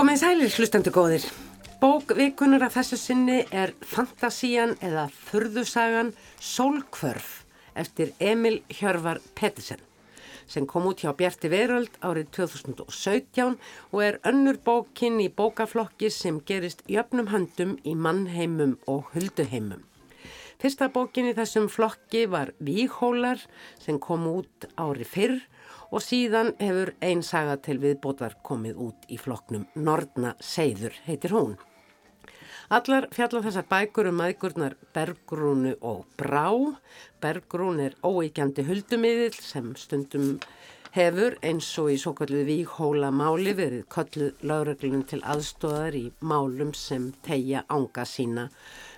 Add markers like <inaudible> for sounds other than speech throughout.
Komið sælir hlustendu góðir. Bókvikunar af þessu sinni er Fantasían eða Þurðusagan Sólkvörf eftir Emil Hjörvar Pettersen sem kom út hjá Bjarti Veröld árið 2017 og er önnur bókinn í bókaflokki sem gerist jöfnum handum í mannheimum og hulduheimum. Fyrsta bókinn í þessum flokki var Víghólar sem kom út ári fyrr og síðan hefur einn saga til viðbótar komið út í flokknum Nortna Seyður heitir hún. Allar fjalla þessar bækur um aðgurnar Bergrúnu og Brá. Bergrún er óeikjandi huldumiðil sem stundum hefur eins og í svo kalluð víghóla máli verið kalluð láreglunum til aðstóðar í málum sem tegja ánga sína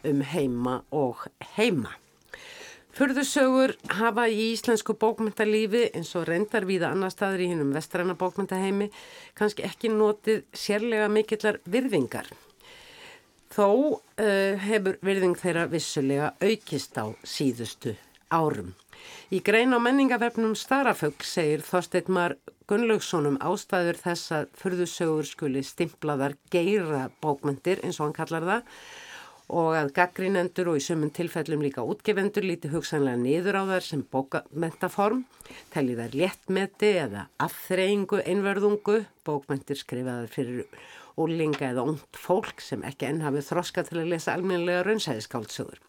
um heima og heima. Furðusögur hafa í íslensku bókmyndalífi eins og reyndar viða annar staður í hennum vestræna bókmyndaheimi kannski ekki notið sérlega mikillar virðingar. Þó uh, hefur virðing þeirra vissulega aukist á síðustu árum. Í grein á menningavefnum Starafögg segir Þorsteitmar Gunnlaugssonum ástæður þess að furðusögur skuli stimplaðar geira bókmyndir eins og hann kallar það og að gaggrínendur og í sömum tilfellum líka útgefendur líti hugsanlega niður á þær sem bókmentaform, telli þær léttmeti eða afþreyingu einverðungu, bókmentir skrifaðar fyrir úrlinga eða ungt fólk sem ekki enn hafið þroska til að lesa almennilega raunsæðiskáldsögur.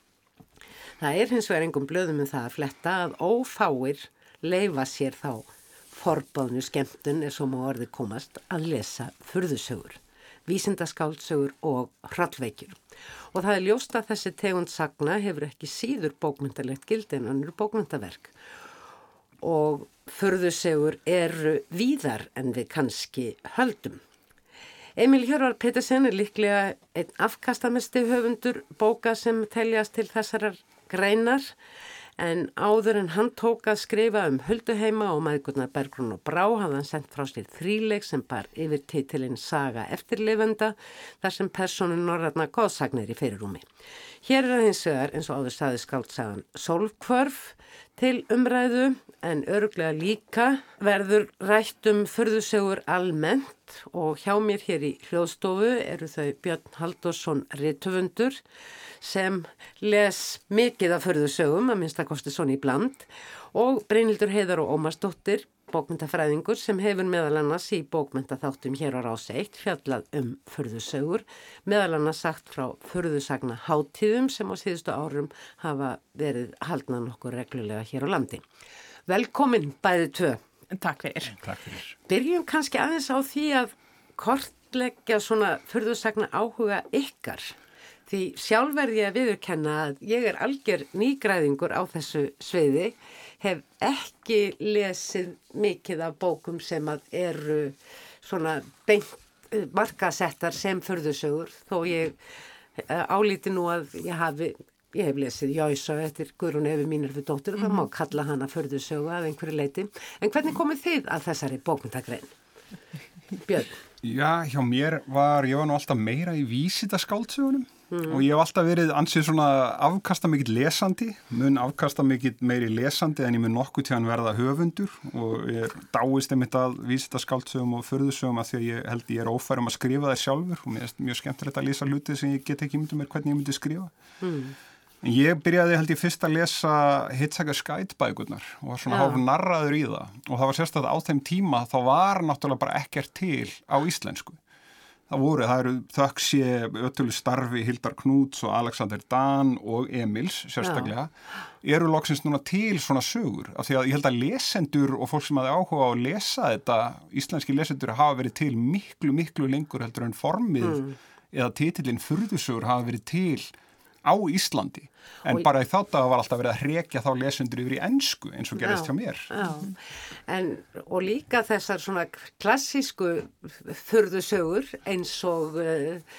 Það er hins vegar engum blöðum með um það að fletta að ófáir leifa sér þá forbáðnu skemmtun er svo má orði komast að lesa furðusögur, vísindaskáldsögur og hrallveikjur. Og það er ljóst að þessi tegund sagna hefur ekki síður bókmyndalegt gild en annur bókmyndaverk og furðusögur eru víðar en við kannski höldum. Emil Hjörvar Pettersen er líklega einn afkastamesti höfundur bóka sem teljast til þessarar greinar en áður en hann tók að skrifa um hulduheima og maðurgurnar Bergrún og Brá hafði hann sendt frá sér þríleik sem bar yfir títilinn Saga eftirlifenda þar sem personu norðarna góðsagnir í fyrirrúmi. Hér er það hins vegar eins og áður staði skáltsagan Solkvörf til umræðu en öruglega líka verður rætt um förðusegur almennt og hjá mér hér í hljóðstofu eru þau Björn Haldursson Rittufundur sem les mikið af förðusögum, að minnstakosti svona í bland og Brynildur Heiðar og Ómarsdóttir, bókmyndafræðingur sem hefur meðal annars í bókmyndaþáttum hér á rási eitt fjallað um förðusögur, meðal annars sagt frá förðusagna háttíðum sem á síðustu árum hafa verið haldna nokkur reglulega hér á landi. Velkomin bæðið tvö. Takk fyrir. Takk fyrir. Byrjum kannski aðeins á því að kortleggja svona förðusagna áhuga ykkar. Því sjálfverði ég að viðurkenna að ég er algjör nýgræðingur á þessu sviði, hef ekki lesið mikið af bókum sem að eru svona beint eh, markasettar sem förðusögur, þó ég eh, álíti nú að ég hafi, ég hef lesið Jóisa eftir Guðrún Efi mínir fyrir dóttur og það má kalla hana förðusögu að einhverju leiti. En hvernig komið þið að þessari bókmyndagrein? Björn? Já, hjá mér var, ég var nú alltaf meira í vísita skáldsögunum mm. og ég hef alltaf verið ansið svona afkasta mikill lesandi, mun afkasta mikill meiri lesandi en ég mun nokkuð til að verða höfundur og ég dáist einmitt að vísita skáldsögum og förðusögum að því að ég held ég er ófærum að skrifa það sjálfur og mér er mjög skemmtilegt að lesa hluti sem ég get ekki myndið mér hvernig ég myndi skrifa. Mm. Ég byrjaði held ég fyrst að lesa Hitchhiker's Guide bækurnar og var svona hálf narraður í það og það var sérstaklega á þeim tíma þá var náttúrulega bara ekkert til á íslensku. Það voru, það eru þöksi ötulu starfi Hildar Knúts og Alexander Dan og Emils sérstaklega, Já. eru loksins núna til svona sögur af því að ég held að lesendur og fólk sem hafi áhuga á að lesa þetta, íslenski lesendur hafa verið til miklu miklu lengur heldur en formið mm. eða titillin furðusögur hafa verið til á Íslandi en og bara í þátt að það var alltaf verið að hrekja þá lesundur yfir í ennsku eins og gerist já, hjá mér já. en, og líka þessar svona klassísku þurðusögur eins og uh,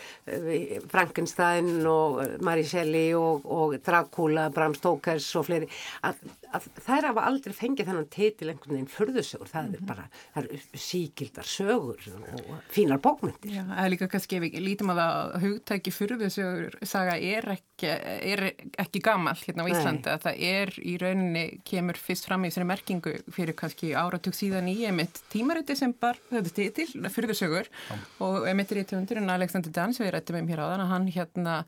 Frankenstein og Mary Shelley og, og Dracula, Bram Stokers og fleiri að, að þær hafa aldrei fengið þennan titil einhvern veginn þurðusögur það er mhm. bara, það eru síkildar sögur og fínar bókmyndir Já, það er líka kannski ef við lítum að það hugtæki þurðusögur saga er ekki, er ekki gammal hérna á Íslandi að það er í rauninni kemur fyrst fram í þessari merkingu fyrir kannski áratug síðan í emitt tímariti sem bar þetta til, fyrðusögur og emittir í tjóndurinn Alexander Dans við rættum um hér á þann að hann hérna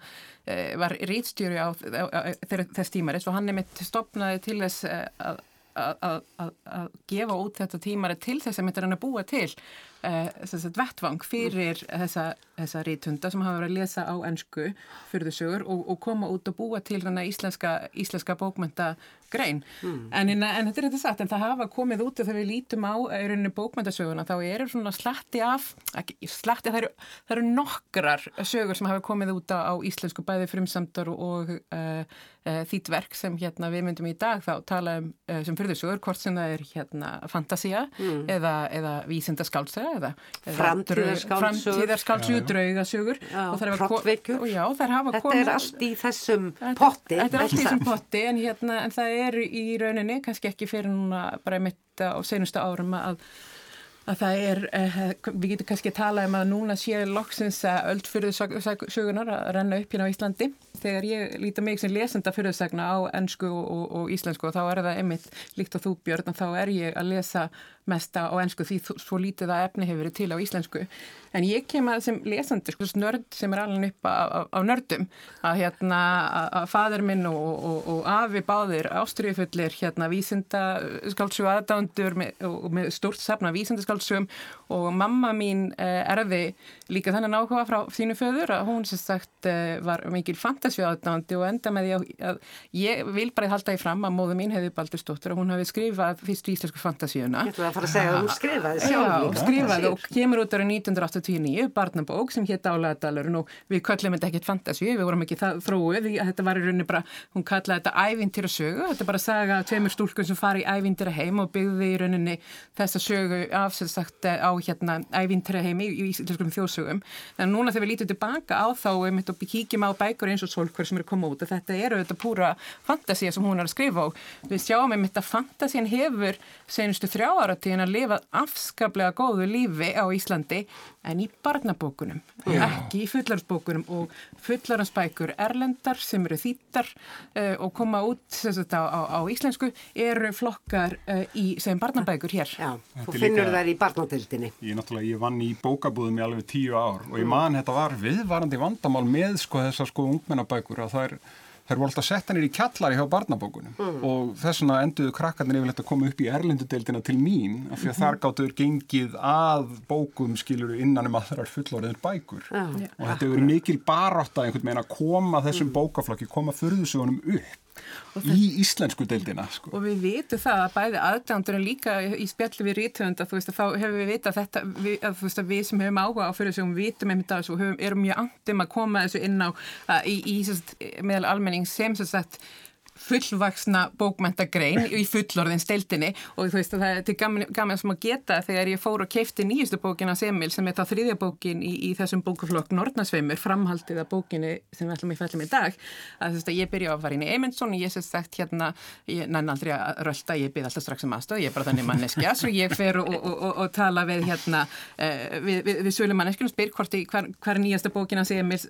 e, var rítstjóri á, á, á, á þess tímarit og hann emitt stopnaði til þess að að gefa út þetta tímari til þess að myndir hann að búa til uh, vettvang fyrir þessa, þessa rítunda sem hafa verið að lesa á ennsku fyrir þessur og, og koma út og búa til íslenska, íslenska bókmynda grein. Mm. En, en, en þetta er þetta satt, en það hafa komið út þegar við lítum á auðvunni bókmyndasöguna þá eru svona slatti af, ekki slatti, það eru, það eru nokkrar sögur sem hafa komið út á, á íslensku bæði frumsamtar og uh, uh, þýtverk sem hérna við myndum í dag þá tala um sem fyrðursögur, hvort sem það er hérna fantasia mm. eða, eða vísindaskálsaga eða, eða framtíðarskálsugur, draugasögur er hrottveikur. Þetta komið, er allt í þessum potti. Þetta er allt í þessum potti en, hérna, en það er í rauninni, kannski ekki fyrir núna bara mitt á senustu árum að, að það er, eh, við getum kannski að tala um að núna sé loksins að öll fyrir sögunar að renna upp hérna á Íslandi. Þegar ég líti mig sem lesenda fyrirsagna á ennsku og, og, íslensku og þá er það einmitt líkt á þú Björn og þá er ég að lesa mesta á ennsku því svo lítið að efni hefur verið til á íslensku. En ég kem að sem lesandi, sko, nörd sem er alveg upp á, nördum, að hérna, að fadur minn og, og, og afi báðir ástriðfullir, hérna, vísindaskáldsjó aðdándur með, og með stort safna vísindaskáldsjóm og mamma mín eh, erði líka þannig áhuga frá þínu föður að hún sem sagt eh, var mikil fantasjó aðdándi og enda með því að, að ég vil bara halda í fram að móðu mín hefði baldur stóttur og hún hafi skrifað fyrst íslensku fantasjóna fara að segja að hún skrifaði sjálf. Já, skrifaði og kemur út ára 1989, barnabók sem hétt Álæðadalurinn og við kallum þetta ekkert fantasíu, við vorum ekki það þróið, þetta var í rauninni bara, hún kallaði þetta ævintýra sögu, þetta bara að saga tveimur stúlkun sem fari í ævintýra heim og byggði í rauninni þessa sögu af sem sagt á hérna ævintýra heim í, íslenskum þjóðsögum. En núna þegar við lítum tilbaka á þá, mitt og kíkjum á bækur eins og solkver sem eru komið út og þetta eru þetta púra fantasía sem hún er að skrifa og við sjáum einmitt að fantasían hefur senustu þrjá ára áratugin að lifa afskaplega góðu lífi á Íslandi en í barnabókunum, Já. ekki í fullaransbókunum og fullaransbækur erlendar sem eru þýttar uh, og koma út sagt, á, á, á íslensku eru flokkar uh, í, sem barnabækur hér. Já, þú finnur þær í barnadildinni. Ég, ég vann í bókabúðum í alveg tíu ár og ég man þetta var viðvarandi vandamál með sko þessar sko ungmennabækur að það er Þeir voru alltaf sett hennir í kjallari hjá barnabókunum mm. og þess vegna enduðu krakkarnir yfirlegt að koma upp í erlendudeildina til mín af því að mm -hmm. þar gáttuður gengið að bókum skiluru innan um aðrar fullorðin bækur ah. og þetta hefur mikil barátt að einhvern veginn að koma þessum mm. bókaflokki, koma förðusugunum upp í íslensku deildina sko. og við vitum það að bæði aðdæmdur en líka í spjalli við rítöfunda þú veist að þá hefur við vitað þetta við, að, veist, að við sem hefum áhuga á fyrir þessum vitum einmitt að þessu og erum mjög andum að koma þessu inn á að, í, í meðal almenning sem sem sagt fullvaksna bókmæntagrein í fullorðin steildinni og þú veist að það er til gaman, gaman sem að geta þegar ég fór og keipti nýjustu bókina Semil sem er það þriðja bókin í, í þessum bókaflokk Nortnarsveimur framhaldið að bókinu sem við ætlum í fællum í dag. Að þú veist að ég byrja á að fara inn í Eymundsson og ég sé sagt hérna, ég næn aldrei að rölda ég byrð alltaf strax um aðstöð, ég er bara þannig manneskja. Svo ég fer og, og, og, og tala við hérna uh, við, við, við sölu manneskjum spyr hvort í hver, hver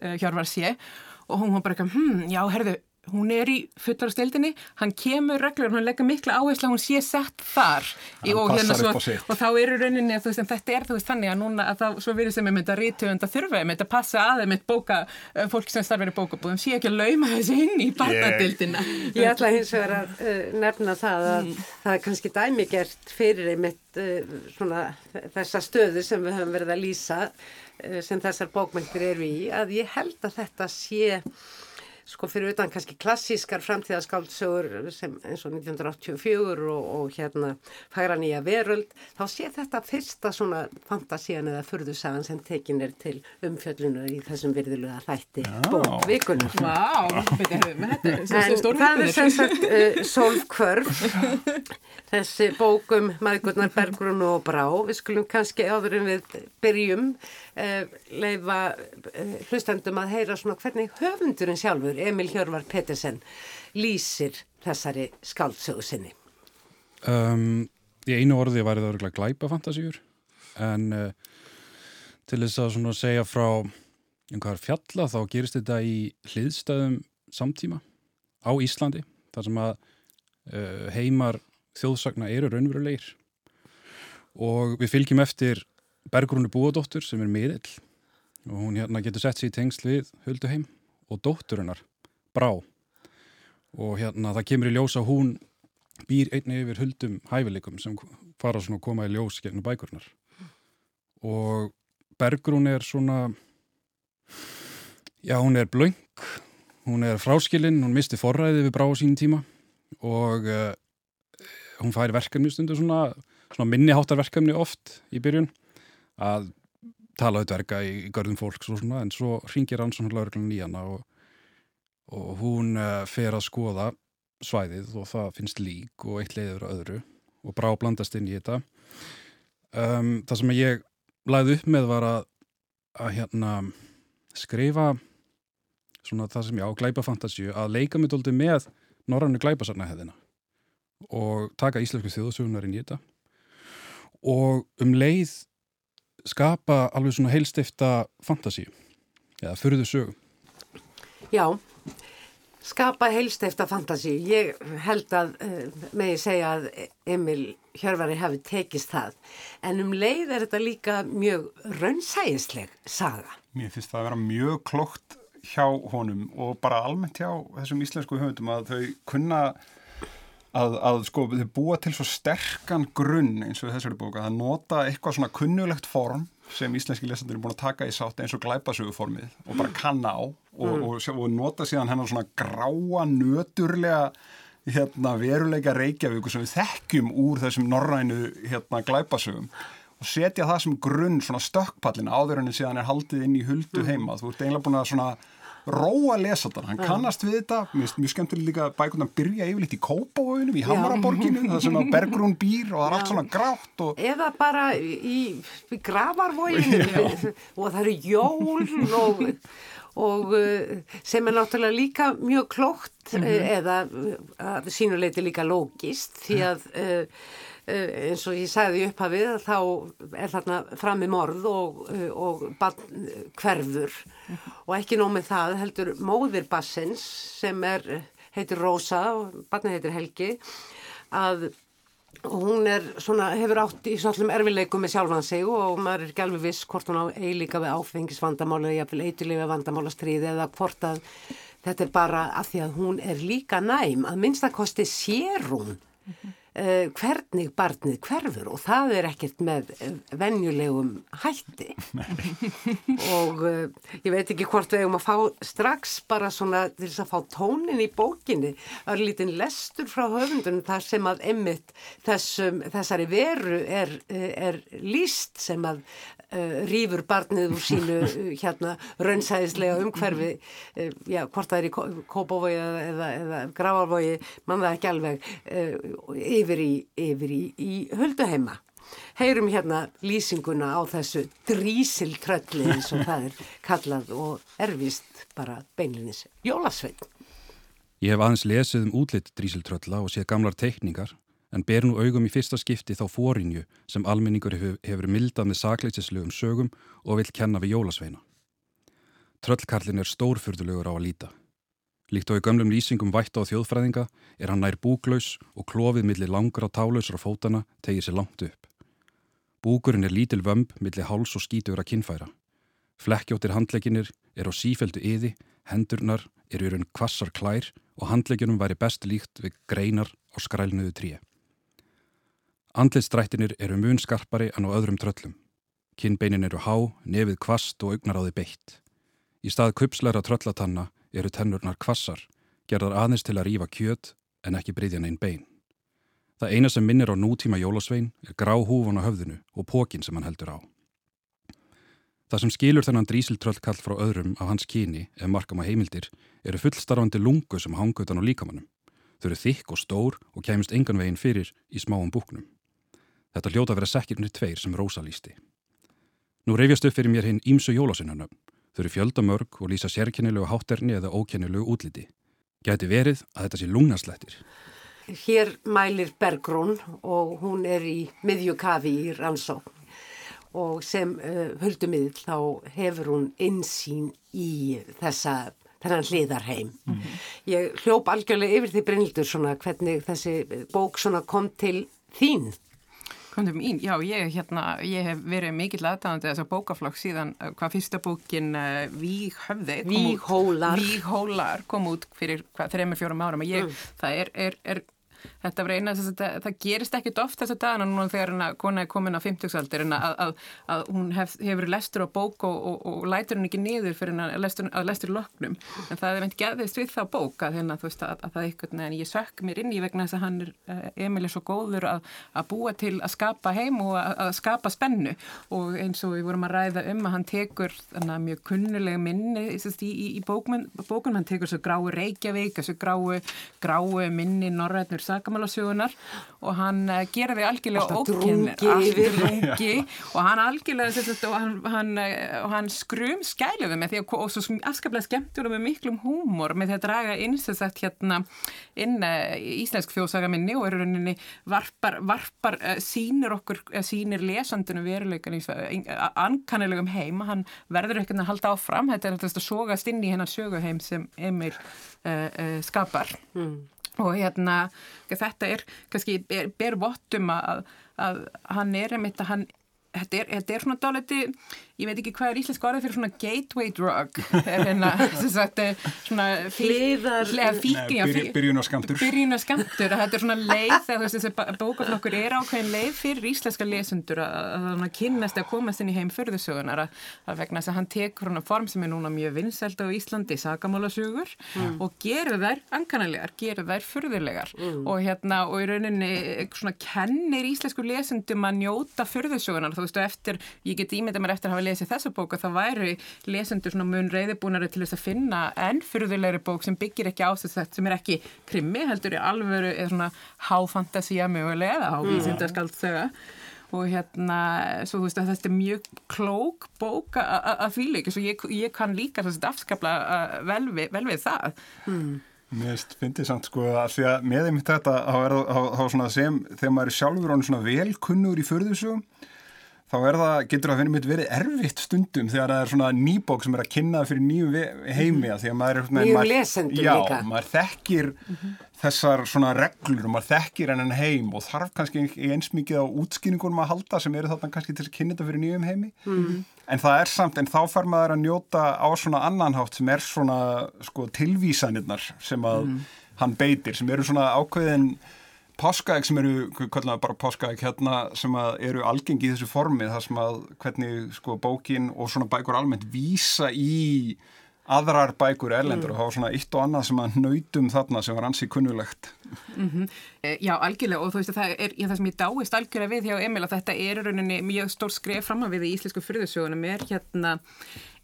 eh, og hún var bara ekki, hm, já, herðu hún er í fullarstildinni, hann kemur reglur, hann leggur mikla áherslu að hún sé sett þar. Og, hérna svo, og þá eru rauninni að þú veist, en þetta er þú veist þannig að núna að þá, svo virðist sem ég myndi að rítöfunda þurfa, ég myndi að passa að þeim eitt bóka, eh, fólki sem starfir í bókabúðum sé ekki að lauma þessu inn í barnadildina. Ég, ég ætla hins vegar að uh, nefna það að mm. það er kannski dæmigert fyrir einmitt uh, svona þessa stöðu sem við höfum verið að lýsa uh, sem þessar bókmyndir eru í, að ég held að þetta sé sko fyrir utan kannski klassískar framtíðaskáldsögur sem eins og 1984 og, og hérna færa nýja veröld, þá sé þetta fyrsta svona fantasían eða furðusagan sem tekin er til umfjöllunar í þessum virðulega þætti bókvikunar. Vá, það er sem sagt uh, Solfkvörf, þessi bókum Margurnar Bergrun og Brá, við skulum kannski áður en við byrjum uh, leifa uh, hlustandum að heyra svona hvernig höfundurinn sjálfur sjálfur, Emil Hjörvar Pettersen, lýsir þessari skáldsögu sinni? Um, í einu orði var það örgulega glæpa fantasíur en uh, til þess að segja frá einhver fjalla þá gerist þetta í hliðstæðum samtíma á Íslandi þar sem að uh, heimar þjóðsagna eru raunverulegir og við fylgjum eftir Bergrúnu Búadóttur sem er miðill og hún hérna getur sett sér í tengsl við Hulduheim og dótturinnar Brá. Og hérna það kemur í ljós að hún býr einni yfir Huldum hæfileikum sem fara svona að koma í ljós gegnum bækurnar. Og Bergrún er svona já hún er blöng hún er fráskilinn, hún misti forræði við Brá á sínum tíma. Og uh, hún fær verkefni stundu svona, svona minniháttarverkefni oft í byrjun. Að tala auðverka í, í görðum fólks og svona en svo ringir hann svona lauruglan í hana og, og hún uh, fer að skoða svæðið og það finnst lík og eitt leiður öðru og brá blandast inn í þetta. Um, það sem ég læði upp með var að, að hérna skrifa svona það sem ég á glæpafantasíu að leika mig doldi með norrannu glæpasarnahefðina og taka íslensku þjóðsögunar inn í þetta. Og um leið skapa alveg svona heilstifta fantasíu eða fyrðu sögu Já, skapa heilstefta fantasi. Ég held að uh, megi segja að Emil Hjörvari hafi tekist það. En um leið er þetta líka mjög raunsæðisleg saga. Mér finnst það að vera mjög klokt hjá honum og bara almennt hjá þessum íslensku höfundum að þau kunna að, að sko þau búa til svo sterkan grunn eins og þessari bóka að nota eitthvað svona kunnulegt form sem íslenski lesendur er búin að taka í sátt eins og glæpasöguformið og bara kanna á og, mm. og, og, og nota síðan hennar svona gráa, nöturlega hérna, veruleika Reykjavík sem við þekkjum úr þessum norrænu hérna, glæpasögum og setja það sem grunn svona stökkpallin áður en síðan er haldið inn í huldu mm. heima. Þú ert eiginlega búin að svona róa lesaðan, hann kannast við þetta. Mjög, mjög skemmtilega líka bækuna að byrja yfirleitt í Kópavöginum, í Hamaraborginu það sem að Bergrún býr og það er allt svona grátt og... eða bara í, í Gravarvöginu og það eru jól og, og uh, sem er náttúrulega líka mjög klókt mm -hmm. eða sínuleiti líka lógist því að Eh, eins og ég sagði upphafið þá er þarna frammi morð og, eh, og hverfur mm -hmm. og ekki nómið það heldur móðir bassins sem er, heitir Rósa og barni heitir Helgi að hún er svona, hefur átt í svallum erfileikum með sjálfan sig og maður er ekki alveg viss hvort hún á eilíka við áfengisvandamála eða jafnvel eitulega vandamálastriði eða hvort að þetta er bara að því að hún er líka næm að minnstakosti sér hún uh, hvernig barnið hverfur og það er ekkert með eh, venjulegum hætti. <laughs> Og uh, ég veit ekki hvort við hefum að fá strax bara svona til þess að fá tónin í bókinni. Það er lítinn lestur frá höfundunum þar sem að emmitt þessari veru er, er líst sem að uh, rýfur barnið úr sínu <laughs> hérna raunsæðislega umhverfi já, hvort það er í Kópavogi eða, eða, eða Gravarvogi mann það ekki alveg yfir í, yfir í, í hölduheima. Heyrum hérna lýsinguna á þessu drísiltrölli eins og það er kallað og erfist bara beinlinis jólasvein. Ég hef aðeins lesið um útlitt drísiltrölla og séð gamlar teikningar en ber nú augum í fyrsta skipti þá fórinju sem almenningur hefur, mildað með sakleitislögum sögum og vil kenna við jólasveina. Tröllkarlin er stórfyrdulegur á að líta. Líkt á í gömlum lýsingum vætt á þjóðfræðinga er hann nær búklaus og klófið millir langur á tálausra fótana tegir sér langt upp. Búkurinn er lítil vömb millir háls og skítur að kinnfæra. Flekkjóttir handleikinir er á sífeldu yði, hendurnar er í raun kvassar klær og handleikinum væri best líkt við greinar á skrælnuðu tríu. Andlitstrættinir eru mun skarpari en á öðrum tröllum. Kinnbeinin eru há, nefið kvast og augnar á því beitt. Í stað kupslæra tröllatanna eru tennurnar kvassar, gerðar aðeins til að rýfa kjöt en ekki breyðjan einn bein. Það eina sem minnir á nútíma jólasvein er grá húfan á höfðinu og pókin sem hann heldur á. Það sem skilur þennan drísiltröllkall frá öðrum af hans kyni, ef markam á heimildir, eru fullstarfandi lungu sem hangutan á líkamannum. Þau eru þykk og stór og kæmist engan veginn fyrir í smáum búknum. Þetta hljóta að vera sekkirnir tveir sem Rósa lísti. Nú reyfjast upp fyrir mér hinn ímsu jólasunarnöfn Þau eru fjöldamörg og lýsa sérkennilegu hátterni eða ókennilegu útliti. Gæti verið að þetta sé lungnaslættir. Hér mælir Bergrún og hún er í miðjukafi í Rannsó og sem uh, huldumiðl þá hefur hún insýn í þessa þennan hliðarheim. Mm -hmm. Ég hljóp algjörlega yfir því Brynildur svona hvernig þessi bók svona kom til þín. Kom til mín, já ég, hérna, ég hef verið mikill aðdáðandi þessar bókaflokk síðan uh, hvað fyrsta bókin uh, Víghöfði Víghólar. Víghólar kom út fyrir hvað, þrejum fjórum árum. Og ég, mm. það er, er, er Þetta var eina þess að það, það gerist ekkit oft þess að dagana núna þegar hana kona er komin á 50-saldir en að, að, að hún hef, hefur lestur á bók og, og, og lætur hún ekki niður fyrir að lestur, að lestur loknum. En það er veit geðist við þá þannig að, að það er eitthvað en ég sökk mér inn í vegna þess að hann er eh, Emil er svo góður að búa til að skapa heim og að skapa spennu. Og eins og við vorum að ræða um að hann tekur mjög kunnuleg minni í, í, í bókun, hann tekur svo gráu Reykjavík, þessu gráu, gráu minni Norrætnur sakamálasögunar og hann uh, gera þig algjörlega ókennir og hann algjörlega og hann, hann, uh, hann skrum skæluði með því að, og svo afskaplega skemmtur og með miklum húmor með því að draga sagt, hérna, inn uh, íslensk þjóðsagaminni og er rauninni varpar, varpar sínir okkur, sínir lesandunum veruleikan í ankannilegum heim. Hann verður ekkert að halda áfram. Þetta er að sogast inn í hennar söguheim sem Emil skapar. Mm og hérna þetta er kannski ber, ber vottum að, að hann er einmitt að hann þetta er, þetta er svona dáliti ég veit ekki hvað er íslensk orðið fyrir svona gateway drug. Er hérna <laughs> sagt, svona hliðar byrjunaskamtur byrjunaskamtur þetta er svona leið þegar þessi bókaflokkur er ákveðin leið fyrir íslenska lesundur að það kynast að komast inn í heim förðusögunar að vegna þess að hann tekur svona form sem er núna mjög vinseld á Íslandi sagamálasögur mm. og gerur þær ankanalegar, gerur þær förðulegar mm. og hérna og í rauninni svona kennir íslensku lesundum að njóta förðusögunar þú veist og eftir, ég get ímynda mér eftir að hafa lesið þessa bók að það væri lesendur svona mun reyðibúnari til þess að finna enn fyrðulegri bók sem byggir ekki ásett sem er ekki krimmi heldur í alvöru eða svona háfantasía mögulega eða hávísindaskald þau og hérna, svo þú veist að þetta er mjög klók bók að fýla svo ég, ég kann líka þess að afskapla vel við, vel við það. Mm. Mér finnst þið samt sko að því að með einmitt þetta þá er það svona sem þegar maður er sjálfur ánum svona velkunnur í förðusugum þá er það, getur það mitt verið erfitt stundum þegar það er svona nýbók sem er að kynna fyrir nýju heimi að því að maður er nýju lesendur já, líka já, maður þekkir mm -hmm. þessar svona reglur og maður þekkir hennan heim og þarf kannski eins mikið á útskýningunum að halda sem eru þarna kannski til að kynna þetta fyrir nýjum heimi mm -hmm. en það er samt, en þá fær maður að njóta á svona annanhátt sem er svona sko tilvísanirnar sem að mm -hmm. hann beitir, sem eru svona ákveðin páskaegg sem eru, hvernig bara páskaegg hérna sem eru algengi í þessu formi þar sem að hvernig sko bókin og svona bækur almennt vísa í aðrar bækur erlendur mm. og hafa svona eitt og annað sem að nautum þarna sem var ansið kunnulegt. Mm -hmm. Já, algjörlega og þú veist að það er, já, það sem ég dáist algjörlega við hjá Emil að þetta er rauninni mjög stór skref fram að við í íslensku fyrðusjónum er hérna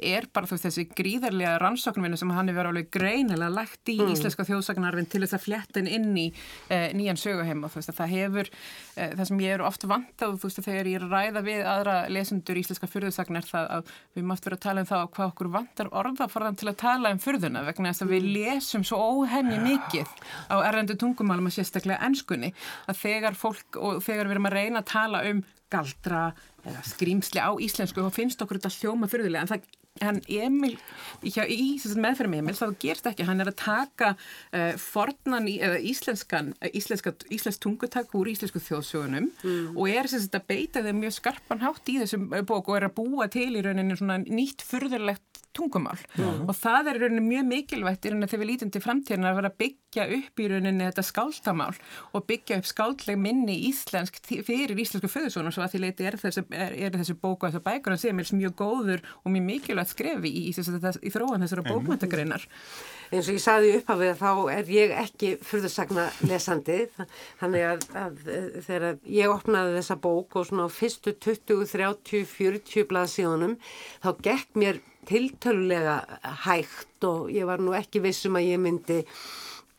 er bara þú veist þessi gríðarlega rannsóknvinni sem hann er verið alveg greinilega lagt í mm. íslenska þjóðsagnarfinn til þess að flettin inn í uh, nýjan söguheim og þú veist að það hefur uh, það sem ég eru oft vantað þú veist að þegar ég ræða við aðra lesendur íslenska fyrðusagnar það að við mátt vera að tala um það hvað okkur vantar orðaforðan til að tala um fyrðuna vegna þess að við mm. lesum svo óhenni mikið á errendu tungumálum og sérstaklega ennskunni að þegar fólk og þegar við erum að reyna að tala um galdra eða skrýmsli á íslensku og finnst okkur þetta hljóma fyrðulega en það hann Emil, hjá, í meðferðum Emil þá gerst ekki, hann er að taka uh, fornan í, eða íslenskan uh, íslenska, íslensk tungutak úr íslensku þjóðsögunum mm. og er þess að beita þeim mjög skarpan hátt í þessum bók og er að búa til í rauninni svona nýtt fyrðurlegt tungumál. Mm. og það er rauninni mjög mikilvægt í rauninni þegar við lítum til framtíðin að vera að byggja upp í rauninni þetta skáltamál og byggja upp skáldleg minni íslensk fyrir íslensku föðusónu og svo að því leiti er þessi, er, er þessi bóku að þessu bækur að segja mér mjög góður og mjög mikilvægt skrefi í, í, í, í þróan þessara bókmöntagreinar eins og ég saði upphafið þá er ég ekki fyrðursagna lesandi þannig að, að þegar ég opnaði þessa bók og svona á fyrstu 20, 30, 40 blaðsíðunum þá gekk mér tiltölulega hægt og ég var nú ekki vissum að ég myndi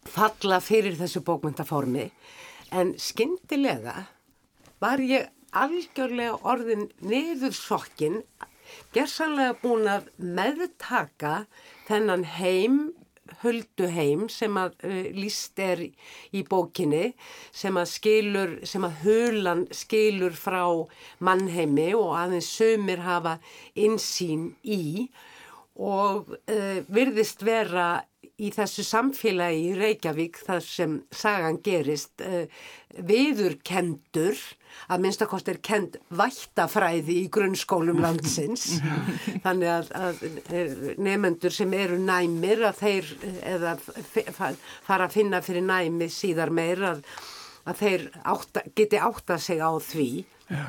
falla fyrir þessu bókmyndaformi en skindilega var ég algjörlega orðin niður sokkin gerðsanlega búin að meðtaka þennan heim hölduheim sem að uh, líst er í bókinni sem að skilur, sem að hulan skilur frá mannheimi og aðeins sömur hafa insýn í og uh, virðist vera í þessu samfélagi í Reykjavík þar sem sagan gerist uh, viðurkendur að minnstakost er kend vættafræði í grunnskólum landsins <laughs> þannig að, að nefendur sem eru næmir að þeir eða fara að finna fyrir næmi síðar meir að, að þeir átta, geti átta sig á því Já.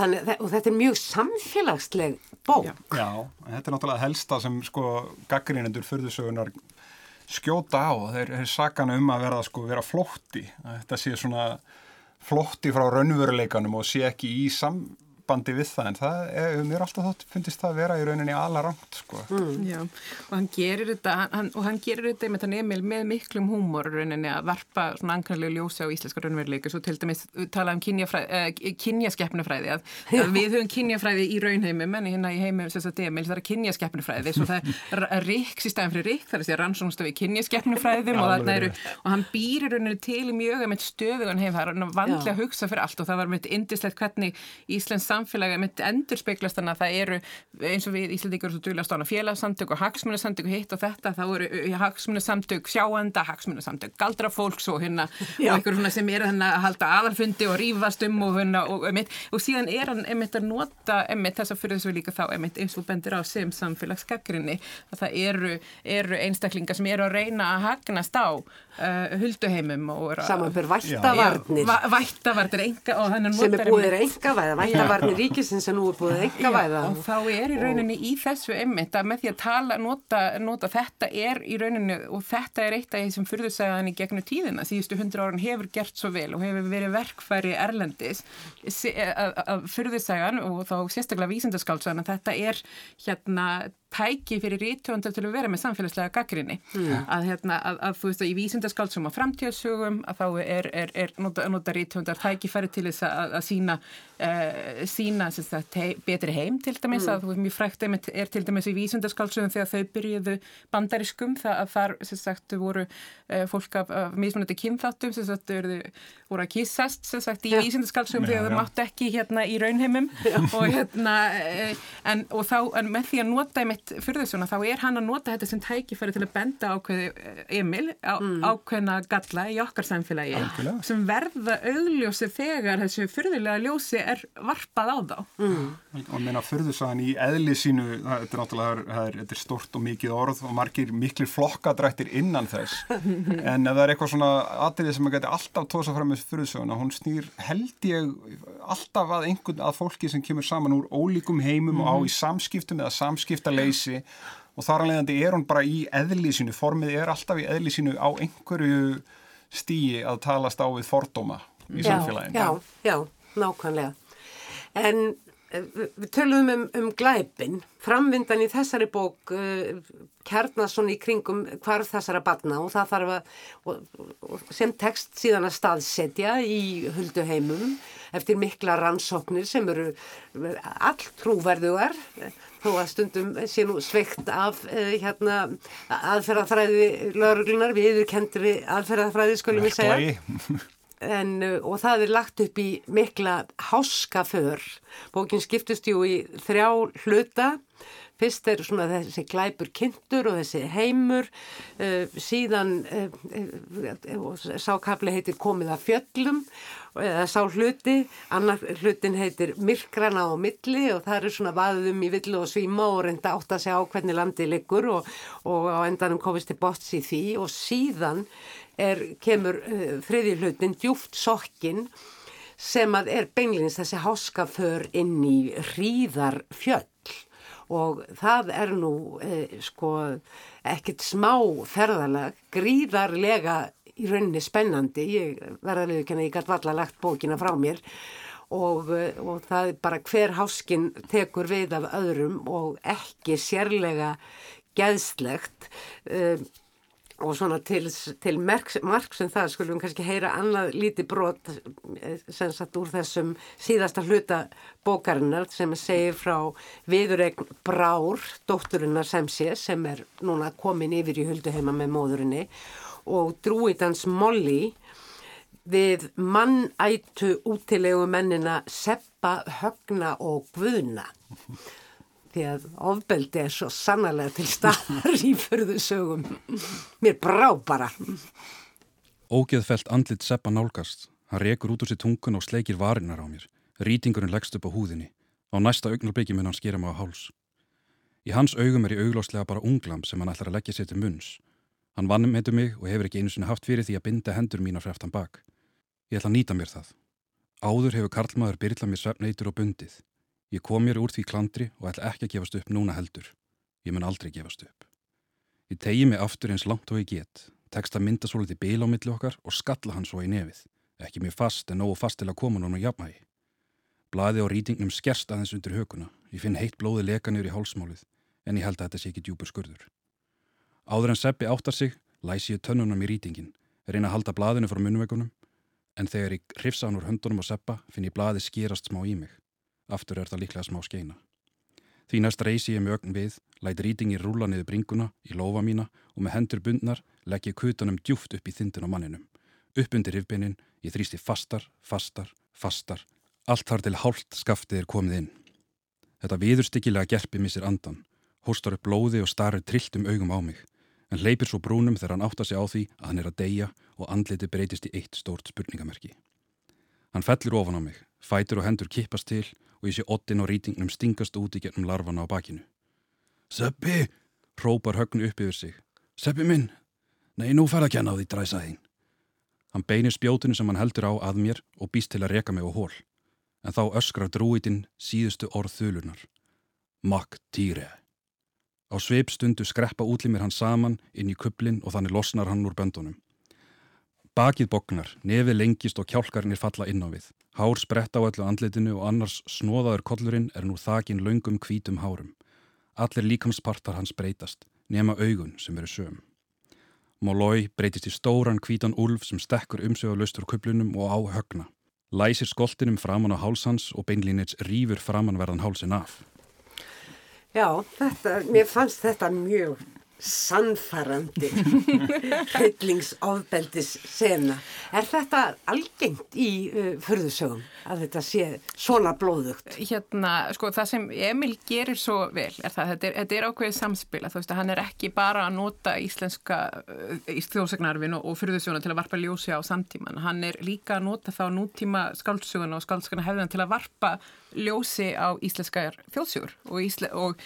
Þannig, og þetta er mjög samfélagsleg bók. Já, Já þetta er náttúrulega helsta sem sko gaggrínendur fyrðusögunar skjóta á. Þeir er sakana um að vera, sko, vera flótti. Þetta sé svona flótti frá raunveruleikanum og sé ekki í sam sambandi við það en það er, mér alltaf þótt fundist það að vera í rauninni ala rangt sko. Mm. Já, og hann gerir þetta hann, og hann gerir þetta með þann Emil með miklum húmor rauninni að varpa svona ankarlega ljósa á íslenska raunveruleiku. Svo til dæmis tala um uh, kynjaskeppnufræði að, að við höfum kynjafræði í raunheimum en hérna í heimum sem þetta Emil það er kynjaskeppnufræði svo það er riks í staðin fyrir rik þar er þessi rannsónstofi kynjaskeppnufræðum og, og hann býrir rauninni til í mjög með stöðu hann hefur vandlega hugsa fyrir allt og það var með indislegt hvernig Íslands samfélagi mitt endur speiklast þannig að það eru eins og við Íslandíkur svo duglega stána félagsamtök og hagsmunasamtök og hitt og þetta þá eru uh, hagsmunasamtök sjáanda, hagsmunasamtök galdrafólks og hérna Já. og einhver svona sem er hérna að halda aðalfundi og rýfast um og hérna og, og, og síðan er hann einmitt að nota einmitt þess að fyrir þessu líka þá einmitt eins og bendir á sem samfélagsgagrinni að það eru, eru einstaklingar sem eru að reyna að hagnast á uh, hulduheimum Samanfyrir vættavarnir. Vættavarnir sem er búið er enga vættavarnir stjórnir ríkisins sem nú er búið eitthvað væða. Og þá er í rauninni í þessu emmitt að með því að tala, nota, nota þetta er í rauninni og þetta er eitt af því sem fyrðusæðan í gegnum tíðina síðustu hundra árun hefur gert svo vel og hefur verið verkfæri erlendis að fyrðusæðan og þá sérstaklega vísindaskáltsaðan að þetta er hérna tæki fyrir rítvöndar til að vera með samfélagslega gaggrinni mm. að, hérna, að, að þú veist að í vísindaskáldsum á framtíðsögum að þá er, er, er nota, nota rítvöndar tæki færi til þess að, að sína, uh, sína sagt, hei, betri heim til dæmis mm. að þú veist mjög frækt er til dæmis í vísindaskáldsögum þegar þau byrjuðu bandariskum það að þar sagt, voru uh, fólk af, af mismunandi kynþáttum sem sagt, voru að kissast sagt, í ja. vísindaskáldsögum þegar þau máttu ekki hérna í raunheimum og, hérna, uh, en, og þá en með því að nota einmitt fyrir þessuna þá er hann að nota þetta sem tækifæri til að benda ákveði eh, Emil á, mm. ákveðna galla í okkar samfélagi Alkjörlega. sem verða augljósi þegar þessu fyrðilega ljósi er varpað á þá mm. og meina fyrðusagan í eðli sínu það er náttúrulega það er, er stort og mikið orð og margir miklir flokkadrættir innan þess <laughs> en ef það er eitthvað svona atriði sem að geti alltaf tósa fram með fyrðusagan hún snýr held ég alltaf að einhvern að fólki sem kemur saman úr ólíkum heimum mm. og á í samskiptum eða samskiptalegi leysi og þar alveg er hún bara í eðlísinu, formið er alltaf í eðlísinu á einhverju stíi að talast á við fordóma í samfélaginu. Já, já, nákvæmlega. En við töluðum um, um glæpin, framvindan í þessari bók uh, kernast svona í kringum hvarf þessara batna og það þarf að, og, og sem text síðan að staðsetja í hulduheimum eftir mikla rannsóknir sem eru all trúverðugar þó að stundum sé nú sveikt af uh, hérna, aðferðafræði lauruglunar, við yfir kendri aðferðafræði skulum við segja en, uh, og það er lagt upp í mikla háskaför. Bókin skiptust jú í þrjá hluta. Fyrst er svona þessi glæpur kynntur og þessi heimur, uh, síðan uh, sákafli heitir komið að fjöllum eða sá hluti, annar hlutin heitir myrkrana á milli og það eru svona vaðum í villu og svíma og reynda átt að segja á hvernig landi liggur og, og á endanum komist til bots í því. Og síðan er, kemur uh, þriði hlutin djúft sokkin sem að er beinleins þessi háskaför inn í hríðar fjöll og það er nú eh, sko ekkert smá ferðalag, gríðarlega í rauninni spennandi, ég verðarlega ekki að ég gæti valla lagt bókina frá mér. Og, eh, og það er bara hver háskin tekur við af öðrum og ekki sérlega geðslegt. Eh, og svona til, til marg sem það skulum við kannski heyra annað líti brot eh, sem satt úr þessum síðasta hluta bókarinnar sem segir frá viðuregn Brár, dótturinnar sem sé sem er núna komin yfir í hulduheima með móðurinni og drúitans Molly við mannætu útilegu mennina Seppa, Högna og Guðna því að ofbeldi er svo sannarlega til staðar í förðusögum. Mér brá bara. Ógeðfelt andlit seppa nálgast. Hann rekur út úr sér tungun og sleikir varinnar á mér. Rýtingurinn leggst upp á húðinni. Á næsta augnarbyggi mun hann skera mig á háls. Í hans augum er ég augláslega bara unglam sem hann ætlar að leggja sér til munns. Hann vannum heitur mig og hefur ekki einu sinni haft fyrir því að binda hendur mína freftan bak. Ég ætla að nýta mér það. Áður hefur Karlmaður byrlað mér svefneitur og bundið. Ég kom mér úr því klandri og ætla ekki að gefast upp núna heldur. Ég mun aldrei gefast upp. Ég tegi mig aftur eins langt og ég get, tekst að mynda svo litið bíl á milli okkar og skalla hann svo í nefið. Ekki mér fast en nógu fast til að koma núna jafnægi. Blaði á rýtingnum skerst aðeins undir hökuna. Ég finn heitt blóði leka í hálsmálið, en ég held að þetta sé ekki djúpur skurður. Áður en Seppi áttar sig, læsi ég tönnunum í rýtingin, reyna að halda blaðinu frá munvegunum, en þegar ég hrifsa hann úr höndunum á Seppa, finn ég blaði skýrast smá í mig. Aftur er það líklega smá skeina. Því næst reysi ég með ögn við, læti rýtingi rúla niður bringuna í lofa mína og með hendur bundnar legg ég kutanum djúft upp í þindin á manninum. Upp undir rifbinin, ég þrýsti fastar, fastar, fastar. Allt þar til hálft skaftið er komið inn. Þetta viðurstykkilega gerpi missir andan, hóstar upp blóði og starir trillt um augum á mig, en leipir svo brúnum þegar hann áttar sig á því að hann er að deyja og andliti breytist í eitt stórt spurningamerki. Hann fellur ofan á mig, fætur og hendur kippast til og ég sé ottin og rýtingnum stingast út í gennum larvana á bakinu. Seppi! Rópar högnu upp yfir sig. Seppi minn! Nei, nú fær að kenna á því dræsaðinn. Hann beinir spjótinu sem hann heldur á að mér og býst til að reka mig á hól. En þá öskrar drúitinn síðustu orð þulunar. Makk týre. Á sveipstundu skreppa útlimir hann saman inn í kublin og þannig losnar hann úr böndunum. Bakið bognar, nefið lengist og kjálkarnir falla inn á við. Hár spretta á öllu andlitinu og annars snóðaður kollurinn er nú þakin laungum hvítum hárum. Allir líkamspartar hans breytast, nema augun sem eru söm. Mólói breytist í stóran hvítan úlf sem stekkur umsögulust úr kublunum og á högna. Læsir skoltinum framann á hálsans og beinlínits rýfur framannverðan hálsin af. Já, þetta, mér fannst þetta mjög sannfarandi <laughs> hryllingsofbeldis sena. Er þetta algengt í uh, förðusögum að þetta sé svona blóðugt? Hérna, sko, það sem Emil gerir svo vel er það, þetta er, þetta er ákveðið samspil að þú veist að hann er ekki bara að nota íslenska uh, þjóðsagnarfin og, og förðusöguna til að varpa ljósi á samtíman. Hann er líka að nota þá nútíma skáldsöguna og skáldsöguna hefðan til að varpa ljósi á íslenskar þjóðsögur og, ísle, og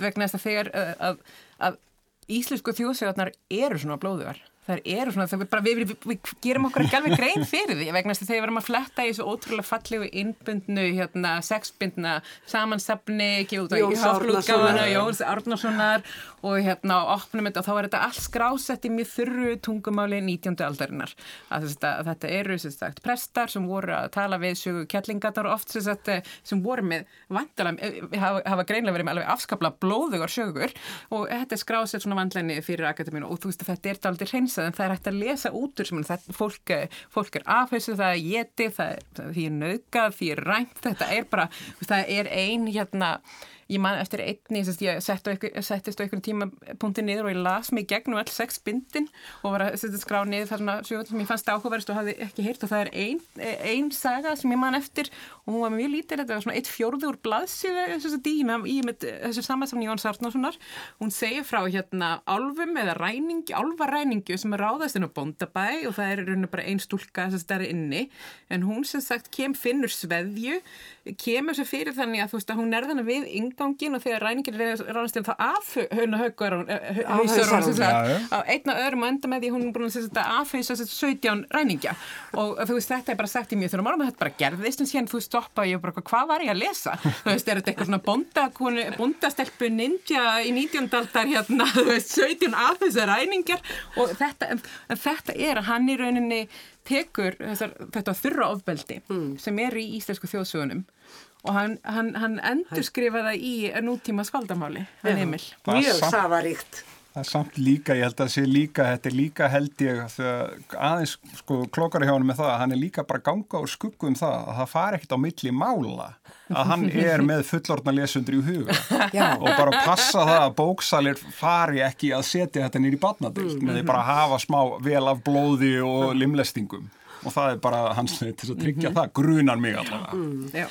vegna þess að þegar uh, að, að íslensku þjóðsögurnar eru svona blóðugar. Það eru svona, það bara, við, við, við gerum okkur ekki alveg grein fyrir því vegna þess að þegar við erum að fletta í þessu ótrúlega fallegu innbundnu, hérna, sexbundna samansafni, ekki út á Jóns Jóns Árnarssonar og hérna á opnum þetta og þá er þetta allt skrásett í mjög þurru tungumáli 19. aldarinnar. Að, að þetta eru sagt, prestar sem voru að tala við sögu kettlingatar og oft sagt, sem voru með vandalega, eh, hafa, hafa greinlega verið með alveg afskapla blóðugar sögur og þetta er skrásett svona vandlæni fyrir akademínu og þú veist að þetta er aldrei hreins en það er hægt að lesa út úr sem þetta, fólk, fólk er afhauðsum, það er getið, það er, er nöðgað, því er rænt, þetta er bara, það er ein hérna ég man eftir einni, ég settist á einhvern tímapunkti niður og ég las mig gegnum all sex bindin og var að skrá niður þar svona sjöfum sem ég fannst áhugaverðist og hafði ekki heyrt og það er einn ein saga sem ég man eftir og hún var mjög lítil, þetta var svona eitt fjórður blaðsíðu þessu dýna í þessu samansamni Jón Sartnarssonar hún segir frá hérna álfum eða ræningi, álvaræningu sem er ráðast inn á bondabæ og það er raun og bara einn stúlka sem stærri inni. En hún sem sagt kem finnur sveðju kemur sér fyrir þannig að þú veist að hún er þannig við inngangin og þegar ræningin ráðast til það af höfna haugur á einna öðrum og enda með því hún er búin að afhauðsa 17 ræningja og þú veist þetta er bara sagt í mjög þurra málum þetta bara gerðist en síðan þú stoppa og ég bara hvað var ég að lesa þú veist er þetta eitthvað svona bonda, bondastelpu ninja í 19. aldar hérna <laughs> þú veist 17 afhauðsa ræningjar og þetta, en, þetta er að hann í rauninni tekur þessar, þetta þurra ofbeldi mm. sem er í íslensku þjóðsugunum og hann, hann, hann endur skrifa það í nútíma skaldamáli, hann Emil. Mjög safaríkt. Það er samt líka, ég held að það sé líka, þetta er líka held ég aðeins sko klokar hjá hann með það að hann er líka bara ganga og skuggu um það að það fari ekkert á milli mála að hann er með fullorna lesundur í huga Já. og bara passa það að bóksalir fari ekki að setja þetta nýri badnadild mm. með því bara að hafa smá vel af blóði og limlestingum og það er bara hans til að tryggja mm -hmm. það grunan mig allavega. Mm.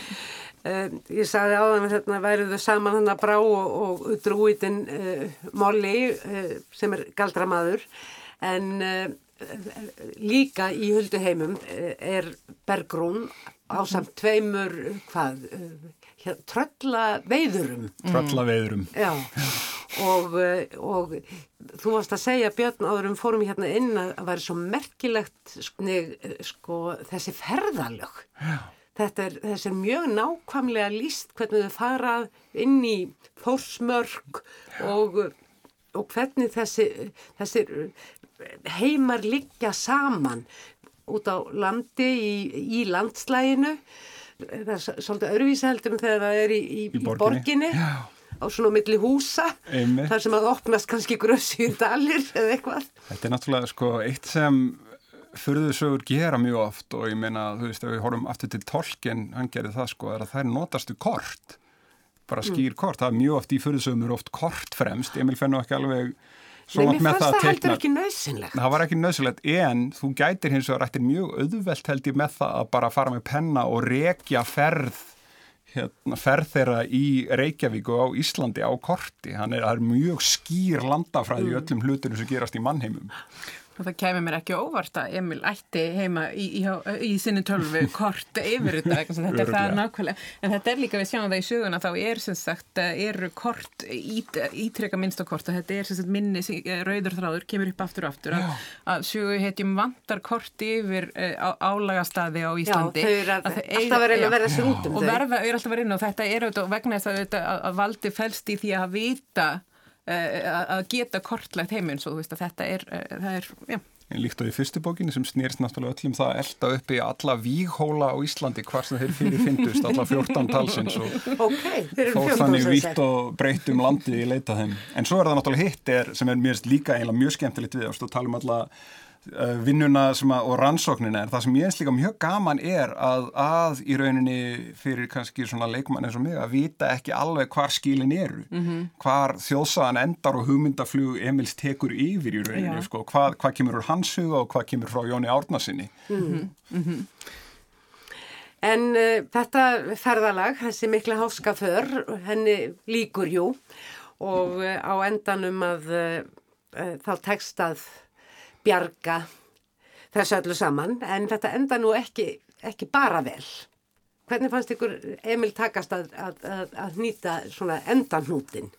Uh, ég sagði áðan að þetta væriðu saman hann að brá og, og drúitin uh, Molly uh, sem er galdramaður. En líka í hulduheimum er Bergrún á samt tveimur hvað hér, tröllaveiðurum tröllaveiðurum já. Og, og þú varst að segja Björn áðurum fórum hérna inn að það væri svo merkilegt sko, þessi ferðalög. Já Þetta er, er mjög nákvæmlega líst hvernig þau farað inn í fórsmörk og, og hvernig þessi, þessi heimar liggja saman út á landi í, í landslæginu. Það er svolítið öðruvísaheldum þegar það er í, í, í borginni. borginni á svona milli húsa Einmitt. þar sem að opnast kannski grössið dalir eða eitthvað. Þetta er náttúrulega sko eitt sem fyrðusögur gera mjög oft og ég meina, þú veist, ef við horfum aftur til tolkin, hann gerir það sko, er að þær notastu kort, bara mm. skýr kort, það er mjög oft í fyrðusögum er oft kort fremst, Emil fennu ekki alveg Nei, mér fannst það, það heldur ekki nöðsynlegt. Það var ekki nöðsynlegt, en þú gætir hins vegar eftir mjög auðvelt held ég með það að bara fara með penna og rekja ferð, hérna, ferð þeirra í Reykjavík og á Íslandi á korti. Þannig að það er mjög skýr landafræði mm. Í í. Og það kemur mér ekki óvart að Emil ætti heima í, í, í sinni tölvu kort yfir þetta, þetta er það nákvæmlega. En þetta er líka við sjáum það í söguna, þá er sem sagt, eru kort, ít, ítreka minnstakort og þetta er sem sagt minni rauður þráður, kemur upp aftur og aftur að, að sögu heitjum vantar kort yfir uh, á, álagastadi á Íslandi. Já, þau eru að, alltaf verið að verða sér út um þau. Og verða, þau eru alltaf verið inn og þetta er auðvitað vegna þess að, að valdi fælst í því að vita Eh, að geta kortlegt heiminn svo þú veist að þetta er, eh, það er, já. En líkt á því fyrstu bókinni sem snýrst náttúrulega öllum það að elda upp í alla víghóla á Íslandi hvar sem þeir fyrir fyndust, alla 14 talsins og okay, fór þannig vitt og breytt um landið í leita þeim. En svo er það náttúrulega hitt er, sem er mér líka eiginlega mjög skemmtilegt við að tala um alla Eh, vinnuna að, og rannsóknina en það sem ég eins líka mjög gaman er að, að í rauninni fyrir kannski svona leikumann eins og mig að vita ekki alveg hvar skilin eru mm -hmm. hvar þjóðsagan endar og hugmyndaflug Emils tekur yfir í rauninni sko, hvað, hvað kemur úr hans huga og hvað kemur frá Jóni Árnasinni mm -hmm. Mm -hmm. En uh, þetta ferðalag, þessi mikla háskaför henni líkur jú og uh, á endanum að uh, þá tekstað bjarga þessu öllu saman en þetta enda nú ekki, ekki bara vel. Hvernig fannst ykkur Emil takast að, að, að, að nýta svona endanhútin?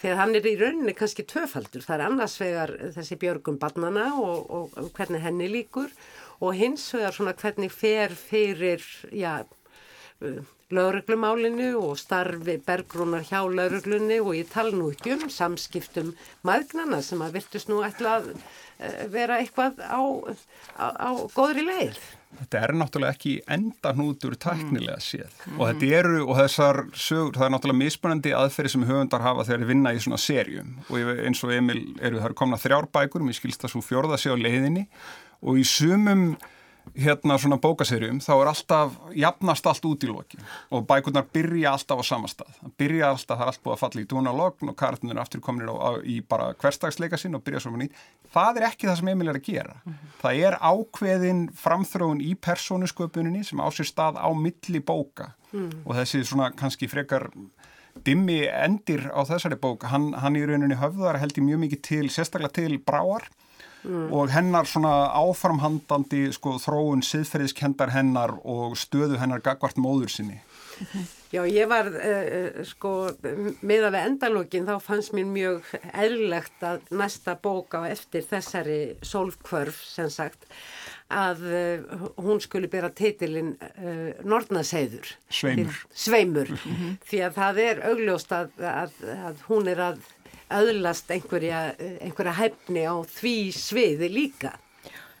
Þegar hann er í rauninni kannski töfaldur. Það er annars vegar þessi björgum barnana og, og, og hvernig henni líkur og hins vegar svona hvernig fer fyrir, já, lauruglumálinu og starfi bergrúnar hjá lauruglunni og ég tala nú ekki um samskiptum maðgnana sem að virtust nú ætla að vera eitthvað á, á, á góðri leið. Þetta er náttúrulega ekki enda hnútur tæknilega séð mm. og þetta eru og þessar sögur, það er náttúrulega mismunandi aðferði sem höfundar hafa þegar þeir vinna í svona serjum og eins og Emil eru það komna þrjár bækur, mér skilst það svo fjórða sé á leiðinni og í sumum hérna svona bókaserjum þá er alltaf, jafnast allt út í loki og bækurnar byrja alltaf á samastað það byrja alltaf, það er allt búið að falla í dúnalogn og kartinu er aftur komin í bara hverstagsleika sinn og byrja svo nýtt það er ekki það sem Emil er að gera. Mm -hmm. það er ákveðin framþróun í persónusköpuninni sem á sér stað á milli bóka. Mm. og þessi svona kannski frekar dimmi endir á þessari bók hann, hann í rauninni höfðar held í mjög mikið til, sérstaklega til bráar mm. og hennar svona áframhandandi sko, þróun siðferðiskendar hennar og stöðu hennar gagvart móður sinni. <laughs> Já, ég var uh, sko með að við endalógin þá fannst mér mjög eðlilegt að næsta bóka eftir þessari sólkvörf sem sagt að uh, hún skuli bera teitilinn uh, Nortnaseiður. Sveimur. Sveimur, mm -hmm. því að það er augljóst að, að, að hún er að öðlast einhverja, einhverja hæfni á því sviði líka.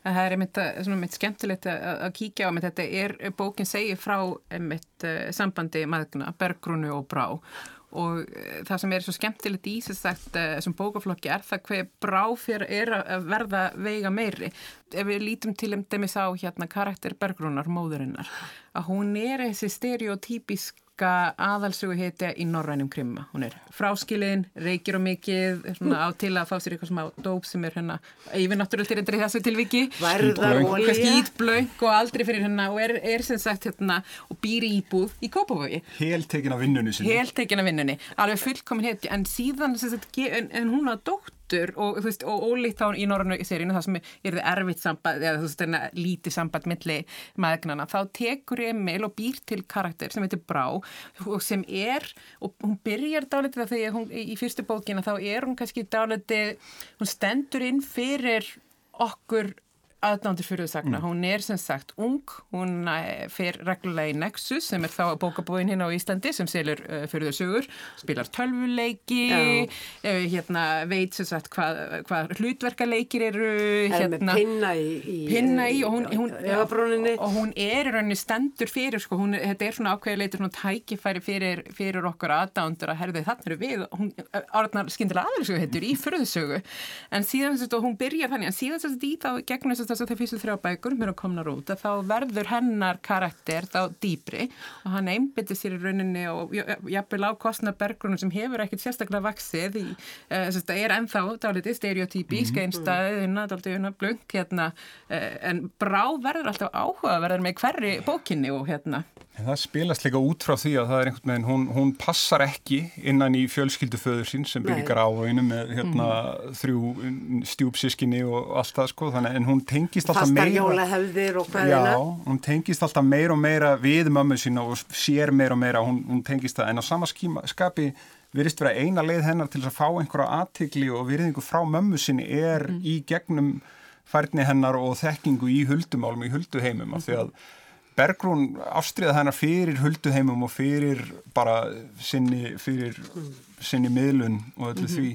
Það er einmitt, einmitt skemmtilegt að kíkja á, þetta er bókin segir frá einmitt eh, sambandi maðurna, bergrunu og brá og eh, það sem er svo skemmtilegt í þessum bókaflokki er það hver brá fyrir er að verða veiga meiri. Ef við lítum til um demis á hérna karakter bergrunar, móðurinnar, að hún er þessi stereotypísk líka aðalsugu heitja í norrænum krimma. Hún er fráskilin, reykir og mikið, svona á til að fá sér eitthvað smá dóp sem er hérna yfirnáttúrulega til þessu tilviki. Værðar olja. Skýtblöng og aldrei fyrir hérna og er, er sem sagt hérna og býr í íbúð í Kópavogi. Heltekin af vinnunni sinni. Heltekin af vinnunni. Alveg fullkomin heitja en síðan sem sagt, en, en hún á dóttur og, veist, og ólíkt þá í norrannu serínu það sem er þið erfitt samband eða þú veist, enna, lítið samband milli maðgnana, þá tekur Emil og býr til karakter sem heitir Brá og sem er, og hún byrjar dálítið að því að hún í fyrstu bókina þá er hún kannski dálítið hún stendur inn fyrir okkur aðdándir fyrir þessagna. Mm. Hún er sem sagt ung, hún eh, fer reglulega í Nexus sem er þá bókabóin hérna á Íslandi sem selur uh, fyrir þau sögur, spilar tölvuleiki, Já. uh, hérna veit sem sagt hvað, hvað hlutverkaleikir eru, Er hérna pinna í, í pinna í og hún, hún, Efabrúninni. og hún er í rauninni stendur fyrir sko, hún, þetta er svona ákveðið leitur svona tækifæri fyrir, fyrir okkur aðdándur að herðu þannig eru við, hún orðnar skyndilega aðeinsögu heitur í fyrðusögu en síðan þess að hún byrjar þannig en síðan þess að því þá gegnum þess að það fyrstu þrjá bækur mér að komna út að þá verður hennar karakter þá dýbri og hann einbyttir sér í rauninni og jafnvel á kostna bergrunum sem hefur ekkert sérstaklega vaksið uh, þetta er ennþá dálítið stereotypísk Mhm. einstæðina, dálítið unna blöng hérna, uh, en brá verður alltaf áhugaverðar með hverri bókinni og hérna En það spilast líka út frá því að það er einhvern veginn, hún, hún passar ekki innan í fjölskylduföður sín sem byrjar á einu með hérna, þrjú stjúpsískinni og allt það sko, þannig en hún tengist alltaf meira. jólahefðir og Já, hvaðina. hún tengist alltaf meira og meira við mömmu sína og sér meira og meira, hún, hún tengist það, en á sama skíma, skapi virðist vera eina leið hennar til að fá einhverja aðtikli og virðingu frá mömmu sinni er í gegnum færni hennar og þekkingu í huldumálum, í hulduheimum, af því að Bergrún ástriða hennar fyrir hulduheimum og fyrir bara sinni, fyrir sinni miðlun og öllu því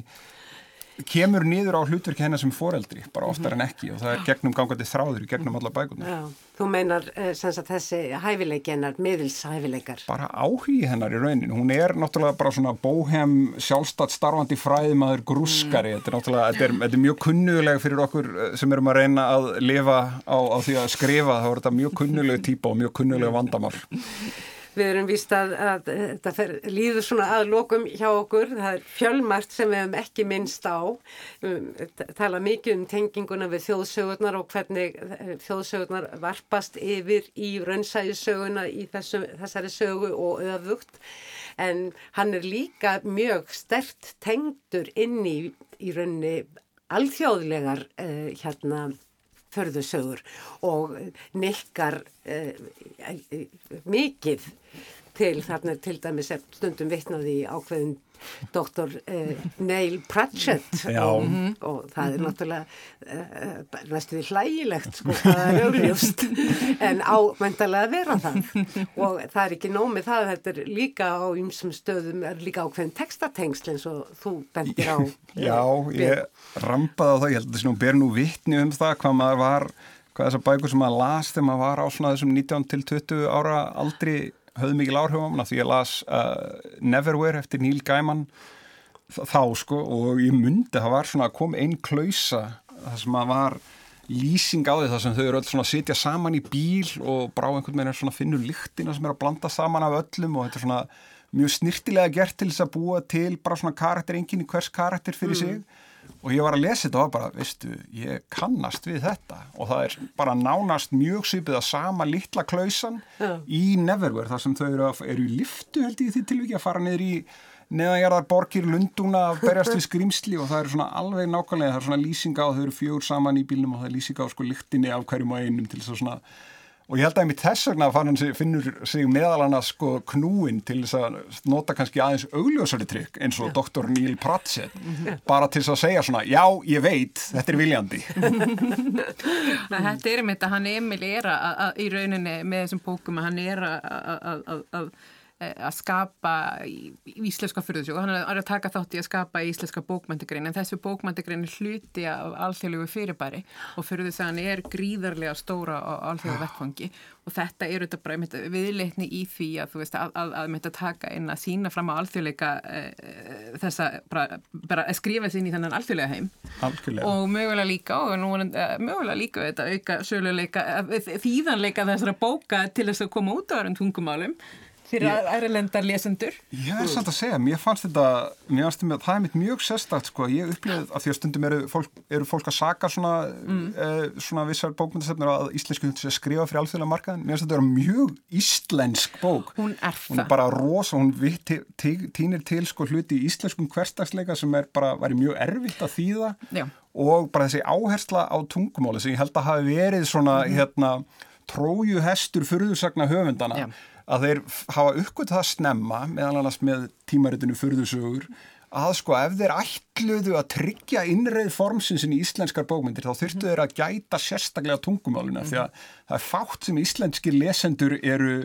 kemur niður á hlutverki hennar sem foreldri, bara oftar en ekki og það er gegnum gangandi þráður, í gegnum alla bækunar. Já, þú meinar eh, sem sagt þessi hæfileiki hennar, miðilshæfileikar. Bara áhugi hennar í rauninu, hún er náttúrulega bara svona bóhem sjálfstætt starfandi fræðimaður grúskari, þetta er náttúrulega, þetta er, þetta er mjög kunnulega fyrir okkur eh, sem erum að reyna að lifa á, á því að skrifa, þá er þetta mjög kunnulega típa og mjög kunnulega vandamál. <laughs> Við erum víst að, að þetta fer, líður svona að lokum hjá okkur. Það er fjölmart sem við hefum ekki minnst á. Um, tala mikið um tenginguna við þjóðsögurnar og hvernig eh, þjóðsögurnar varpast yfir í raunsæðisöguna í þessu, þessari sögu og öfugt. En hann er líka mjög stert tengdur inn í, í raunni alþjóðlegar uh, hérna förðusögur og nikkar uh, mikið til þarna til dæmis stundum vitnaði ákveðin doktor uh, Neil Pratchett. Og, og það er náttúrulega uh, næstu því hlægilegt sko, það er augljóst. En ámæntalega að vera það. Og það er ekki nómið það þetta er líka á ymsum stöðum er líka ákveðin textatengsl eins og þú bendir á. Já, ég rampaði á það, ég held að þessi nú ber nú vittni um það hvað maður var, hvað þessar bækur sem maður las þegar maður var á svona þessum 19 til 20 ára aldrei höfðu mikil áhrif á manna því ég las uh, Neverwhere eftir Neil Gaiman þá sko og ég myndi það var svona að kom einn klausa það sem að var lýsing á því það sem þau eru öll svona að sitja saman í bíl og brá einhvern veginn er svona að finnur lyktina sem er að blanda saman af öllum og þetta er svona mjög snirtilega gert til þess að búa til bara svona karakter, enginn í hvers karakter fyrir sig og ég var að lesa þetta og var bara, veistu, ég kannast við þetta og það er bara nánast mjög svipið að sama litla klausan Já. í Neverwhere þar sem þau eru, að, eru í liftu held ég því tilviki að fara niður í neðanjarðar borgir Lundúna að berjast við skrýmsli og það eru svona alveg nákvæmlega, það er svona lýsinga á þau eru fjögur saman í bílnum og það er lýsinga á sko lyktinni af hverjum og einum til þess að svona og ég held að einmitt þess vegna að hann finnur sig meðal hann að sko knúin til þess að nota kannski aðeins augljósari trygg eins og doktor Neil Pratchett. <laughs> Bara til þess að segja svona, já, ég veit þetta er viljandi. <laughs> Nei, þetta er um þetta, hann Emil er að, að, í rauninni með þessum bókum að hann er að, að, að, að að skapa í, í íslenska fyrðusjók hann er að taka þátt í að skapa í íslenska bókmæntigrein en þessu bókmæntigrein er hluti af alþjóðlegu fyrirbæri og fyrðusagan er gríðarlega stóra á alþjóðu vettfangi og þetta er þetta bara viðleitni í því að þú veist að, að, að mynda að taka inn að sína fram á alþjóðleika e, e, þessa, bara, bara að skrifa sér inn í þennan alþjóðlega heim Algjörlega. og mögulega líka og nú uh, mögulega líka þetta auka þýðanleika þessara bóka til þess að koma út á öðrum tungumálum fyrir æralendar lesendur. Ég er samt að segja, mér fannst þetta, mér fannst þetta, það er mitt mjög sérstakt sko, ég upplifið að því að stundum eru fólk, eru fólk að saka svona, mm. eh, svona vissar bókmyndasefnir að íslensku skrifa fyrir alþjóðlega markaðin, mér finnst þetta að vera mjög íslensk bók. Hún er. Hún er bara rosa, hún týnir til sko hluti í íslenskum hverstagsleika sem er bara, væri mjög erfitt að þýða Já. og bara þessi áhersla á tungumáli sem ég held að hafi verið svona, mm. hérna, trójuhestur fyrðursagna höfundana. Já að þeir hafa uppgötu það snemma meðal annars með tímaritinu fyrðusögur að sko ef þeir ætluðu að tryggja innreið formsinsin í íslenskar bókmyndir þá þurftu þeir að gæta sérstaklega tungumáluna mm -hmm. því að það er fátt sem íslenski lesendur eru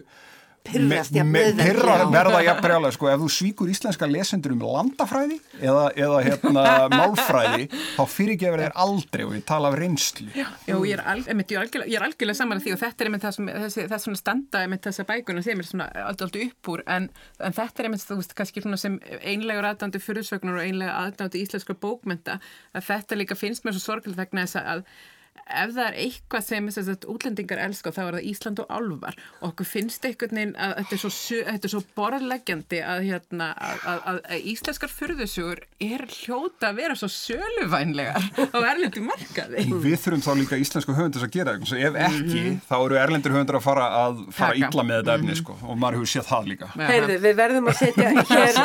Pyrrast jafn Pyrra verða jafn brjálega sko, ef þú svíkur íslenska lesendur um landafræði eða, eða hérna <laughs> málfræði, þá fyrirgefur þeir aldrei og ég tala af reynslu. Já, já ég er, al, einmitt, ég er algjörlega, algjörlega saman að því og þetta er það sem, þessi, það svona standa einmitt þessa bækuna sem er svona aldrei aldrei upp úr en, en þetta er einmitt, þú veist, kannski svona sem einlegur aðdándu fyrirsögnar og einlega aðdándu íslenska bókmynda, að þetta líka finnst mér svo sorglega vegna þess að ef það er eitthvað sem sagt, útlendingar elska þá er það Ísland og Alvar og okkur finnst einhvern veginn að þetta er svo, svo borðleggjandi að, hérna, að, að, að íslenskar fyrðusugur er hljóta að vera svo söluvænlegar á erlendu markaði. Við þurfum þá líka íslensku höfundur að gera eitthvað, ef ekki mm -hmm. þá eru erlendur höfundur að fara að fara illa með þetta efni mm -hmm. sko, og maður hefur séð það líka. Heyrðu, við verðum að setja <laughs> hér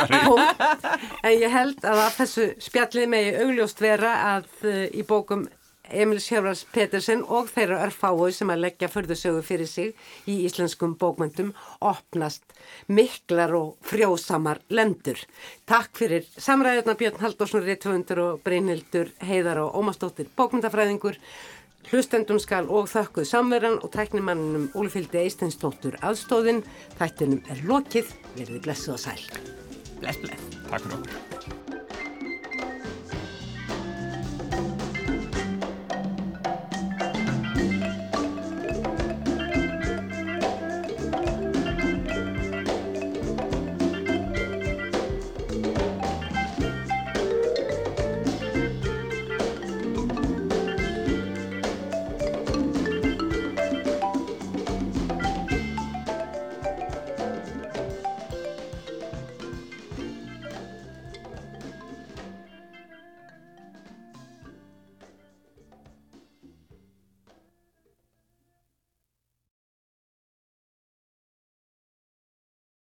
en ég held að þessu spjallið megi augljóst vera að uh, í bókum Emil Sjörvars Petersen og þeirra örfáu sem að leggja förðusögu fyrir sig í íslenskum bókmyndum opnast miklar og frjósamar lendur. Takk fyrir samræðuna Björn Halldórsson, Rittvöndur og Brynhildur Heiðar og Ómastóttir bókmyndafræðingur. Hlustendum skal og þökkuð samverðan og tæknimanninum Ólfildi Eistensdóttur aðstóðin. Þættunum er lokið, verði blessuð og sæl. Bless, bless. Takk fyrir okkur.